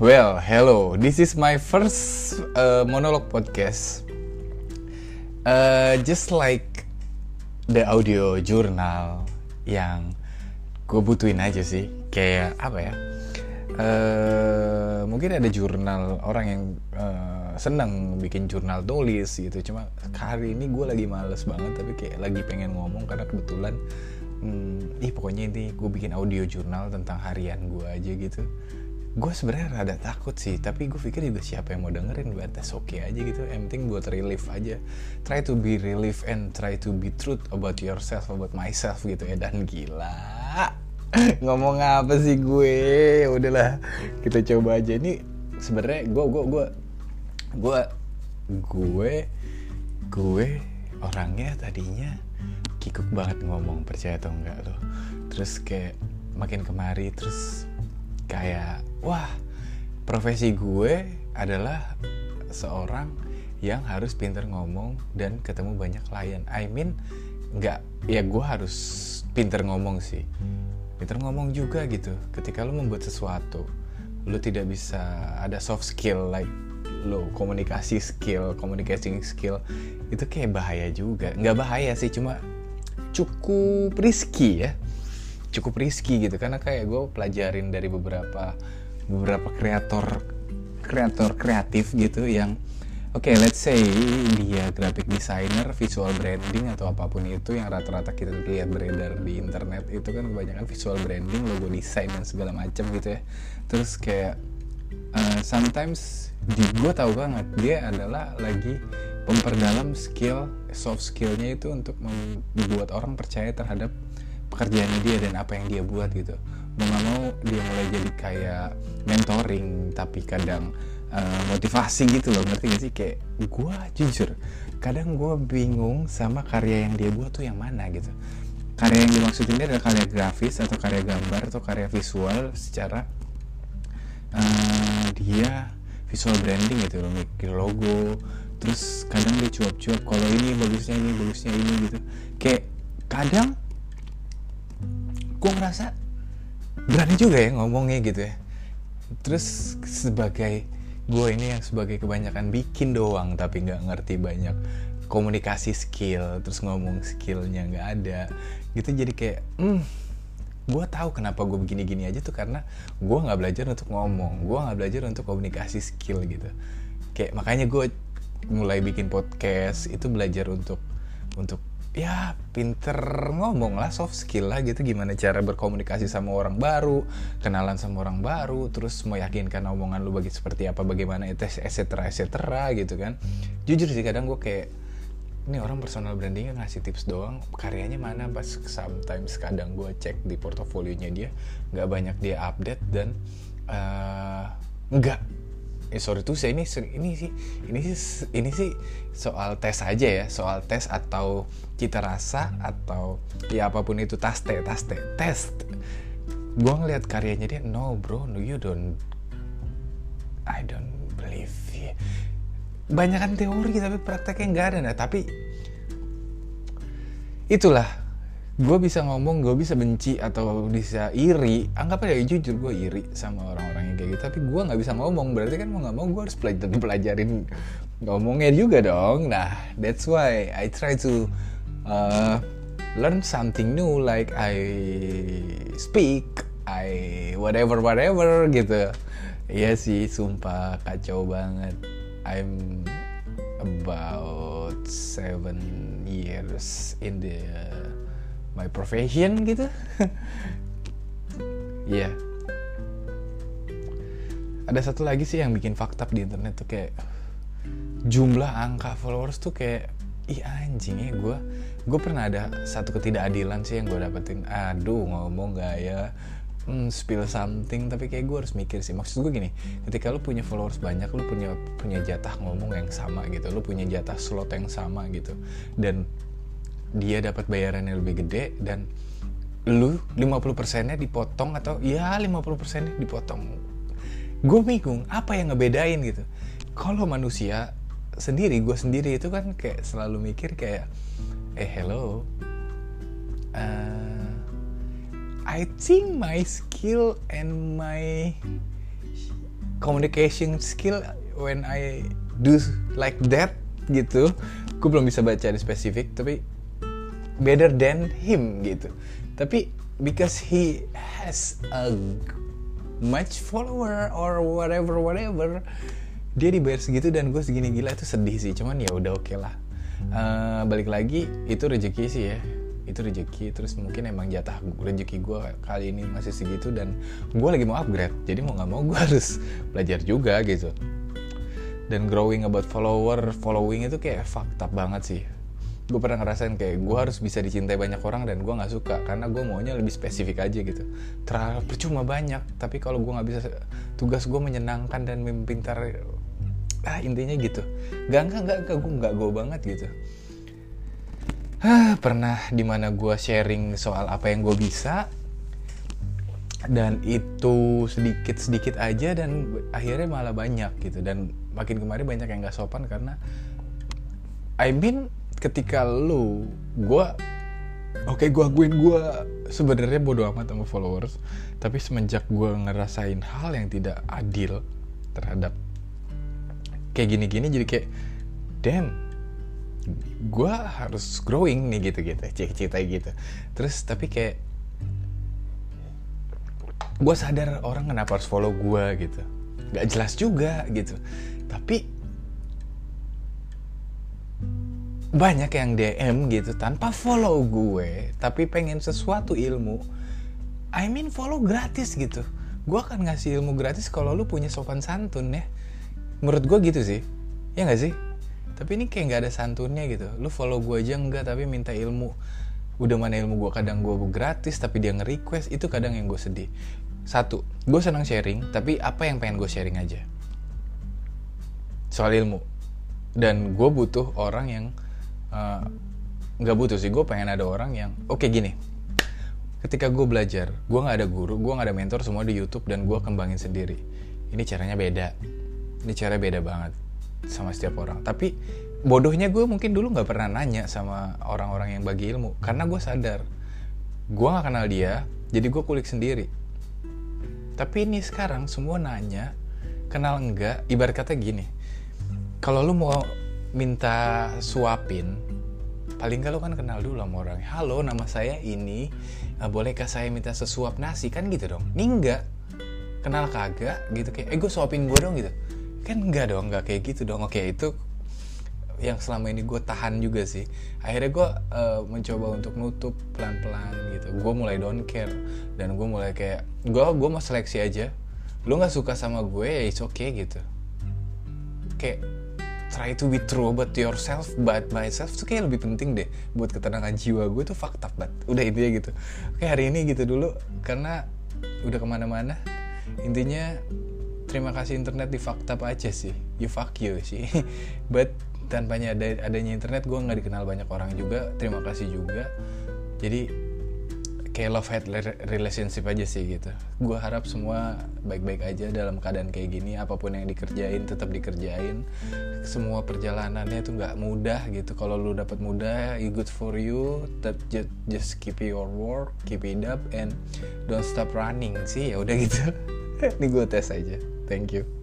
Well, hello. This is my first uh, monologue podcast. Uh, just like the audio journal yang gue butuhin aja sih. Kayak apa ya? Uh, mungkin ada jurnal orang yang uh, senang bikin jurnal tulis gitu. Cuma hari ini gue lagi males banget, tapi kayak lagi pengen ngomong karena kebetulan, hmm, ih pokoknya ini gue bikin audio jurnal tentang harian gue aja gitu gue sebenarnya rada takut sih tapi gue pikir juga siapa yang mau dengerin buat tes oke okay aja gitu. Yang penting buat relief aja. Try to be relief and try to be truth about yourself about myself gitu ya. Dan gila. Ngomong apa sih gue? Udahlah kita coba aja. Ini sebenarnya gue gue gue gue gue gue orangnya tadinya kikuk banget ngomong percaya atau enggak loh terus kayak makin kemari terus kayak wah profesi gue adalah seorang yang harus pinter ngomong dan ketemu banyak klien. I mean nggak ya gue harus pinter ngomong sih. Pinter ngomong juga gitu. Ketika lo membuat sesuatu, lo tidak bisa ada soft skill like lo komunikasi skill, communicating skill itu kayak bahaya juga. Nggak bahaya sih, cuma cukup risky ya cukup risky gitu karena kayak gue pelajarin dari beberapa beberapa kreator kreator kreatif gitu yang oke okay, let's say dia graphic designer visual branding atau apa pun itu yang rata-rata kita lihat beredar di internet itu kan kebanyakan visual branding logo desain dan segala macam gitu ya. Terus kayak uh, sometimes di gue tahu banget dia adalah lagi memperdalam skill soft skillnya itu untuk membuat orang percaya terhadap pekerjaannya dia dan apa yang dia buat gitu mau nggak mau dia mulai jadi kayak mentoring tapi kadang uh, motivasi gitu loh ngerti gak sih? Kayak gue jujur kadang gue bingung sama karya yang dia buat tuh yang mana gitu. Karya yang dimaksud ini adalah karya grafis atau karya gambar atau karya visual secara uh, dia visual branding gitu loh mikir logo terus kadang dia cuap-cuap kalau ini bagusnya ini bagusnya ini gitu. Kayak kadang gue ngerasa berani juga ya ngomongnya gitu ya. Terus sebagai gue ini yang sebagai kebanyakan bikin doang tapi nggak ngerti banyak komunikasi skill terus ngomong skillnya nggak ada gitu. Jadi kayak hmm gue tahu kenapa gue begini-gini aja tuh karena gue nggak belajar untuk ngomong gue nggak belajar untuk komunikasi skill gitu. Kayak makanya gue mulai bikin podcast itu belajar untuk untuk ya pinter ngomong lah soft skill lah gitu. Gimana cara berkomunikasi sama orang baru kenalan sama orang baru terus meyakinkan omongan lu bagi seperti apa bagaimana itu etc etc gitu kan. Jujur sih kadang gue kayak ini orang personal brandingnya ngasih tips doang karyanya mana? Pas sometimes kadang gue cek di portofolionya dia nggak banyak dia update dan uh, eh, sorry tuh saya ini ini sih ini sih ini sih soal tes aja ya soal tes atau cita rasa atau ya apa pun itu tes tes tes. Gue ngeliat karyanya dia no bro. No you don't I don't believe you. banyak kan teori tapi prakteknya nggak ada. Nah tapi itulah. Gue bisa ngomong gue bisa benci atau bisa iri. Anggap aja jujur gue iri sama orang-orang kayak gitu. Tapi gue nggak bisa ngomong. Berarti kan mau nggak mau gue harus pelajar pelajarin ngomongnya juga dong. Nah that's why I try to uh, learn something new like I speak I whatever whatever gitu. Iya sih sumpah kacau banget. I'm about seven years in the my profession gitu. Iya. yeah. Ada satu lagi sih yang bikin fakta di internet tuh kayak jumlah angka followers tuh kayak ih anjing ya gue gue pernah ada satu ketidakadilan sih yang gue dapetin. Aduh ngomong gak ya? Hmm, spill something tapi kayak gue harus mikir sih. Maksud gue gini ketika lu punya followers banyak lu punya punya jatah ngomong yang sama gitu lu punya jatah slot yang sama gitu dan dia dapat bayaran yang lebih gede dan lu 50% nya dipotong atau ya 50% nya dipotong gue bingung apa yang ngebedain gitu? Kalau manusia sendiri gue sendiri itu kan kayak selalu mikir kayak eh hello. Uh, I think my skill and my communication skill when I do like that gitu. Gue belum bisa baca di spesifik tapi better than him gitu. Tapi because he has a much follower or whatever whatever dia dibayar segitu dan gue segini gila itu sedih sih. Cuman ya udah oke okay lah. Uh, balik lagi itu rezeki sih ya. Itu rezeki terus mungkin emang jatah rezeki gue kali ini masih segitu dan gue lagi mau upgrade. Jadi mau nggak mau gue harus belajar juga gitu. Dan growing about follower following itu kayak up banget sih gue pernah ngerasain kayak gue harus bisa dicintai banyak orang dan gue nggak suka karena gue maunya lebih spesifik aja gitu. Terlalu percuma banyak tapi kalau gue nggak bisa tugas gue menyenangkan dan mempintar ah intinya gitu. Gak gak gak, gak gue nggak gue banget gitu. Ah pernah di mana gue sharing soal apa yang gue bisa dan itu sedikit sedikit aja dan akhirnya malah banyak gitu. Dan makin kemarin banyak yang nggak sopan karena I mean ketika lu gue oke okay, gue akuin gue sebenarnya bodoh amat sama followers tapi semenjak gue ngerasain hal yang tidak adil terhadap kayak gini-gini jadi kayak damn gue harus growing nih gitu gitu cerita gitu. Terus tapi kayak gue sadar orang kenapa harus follow gue gitu. Gak jelas juga gitu. Tapi banyak yang DM gitu tanpa follow gue tapi pengen sesuatu ilmu. I mean follow gratis gitu. Gue akan ngasih ilmu gratis kalau lu punya sopan santun ya. Menurut gue gitu sih. Ya gak sih? Tapi ini kayak nggak ada santunnya gitu. Lu follow gue aja enggak tapi minta ilmu. Udah mana ilmu gue kadang gue gratis tapi dia nge-request itu kadang yang gue sedih. Satu gue senang sharing tapi apa yang pengen gue sharing aja? Soal ilmu. Dan gue butuh orang yang nggak uh, butuh sih gue pengen ada orang yang oke okay, gini. Ketika gue belajar gue nggak ada guru gue nggak ada mentor semua di YouTube dan gue kembangin sendiri. Ini caranya beda. Ini cara beda banget sama setiap orang. Tapi bodohnya gue mungkin dulu nggak pernah nanya sama orang-orang yang bagi ilmu karena gue sadar. Gue nggak kenal dia jadi gue kulik sendiri. Tapi ini sekarang semua nanya kenal enggak ibarat kata gini. Kalau lu mau minta suapin paling kalau kan kenal dulu sama orang halo nama saya ini. Uh, bolehkah saya minta sesuap nasi? Kan gitu dong. Ini enggak kenal kagak gitu kayak eh gue suapin gue dong gitu. Kan enggak dong enggak kayak gitu dong. Oke itu yang selama ini gue tahan juga sih. Akhirnya gue uh, mencoba untuk nutup pelan-pelan gitu. Gue mulai don't care dan gue mulai kayak gue gue mau seleksi aja. Lo nggak suka sama gue ya it's okay gitu. Kayak try to be true about yourself but myself tuh kayak lebih penting deh buat ketenangan jiwa gue tuh fakta banget. Udah intinya gitu. Oke hari ini gitu dulu karena udah ke mana-mana. Intinya terima kasih internet di fakta aja sih. You fuck you sih. But tanpanya ada adanya internet gue nggak dikenal banyak orang juga. Terima kasih juga. Jadi kayak love hate relationship aja sih gitu. Gue harap semua baik-baik aja dalam keadaan kayak gini apa pun yang dikerjain tetap dikerjain. Semua perjalanannya tuh nggak mudah gitu. Kalau lu dapat mudah it good for you that just, just keep your work keep it up and don't stop running sih. Ya udah gitu. Ini gue tes aja. Thank you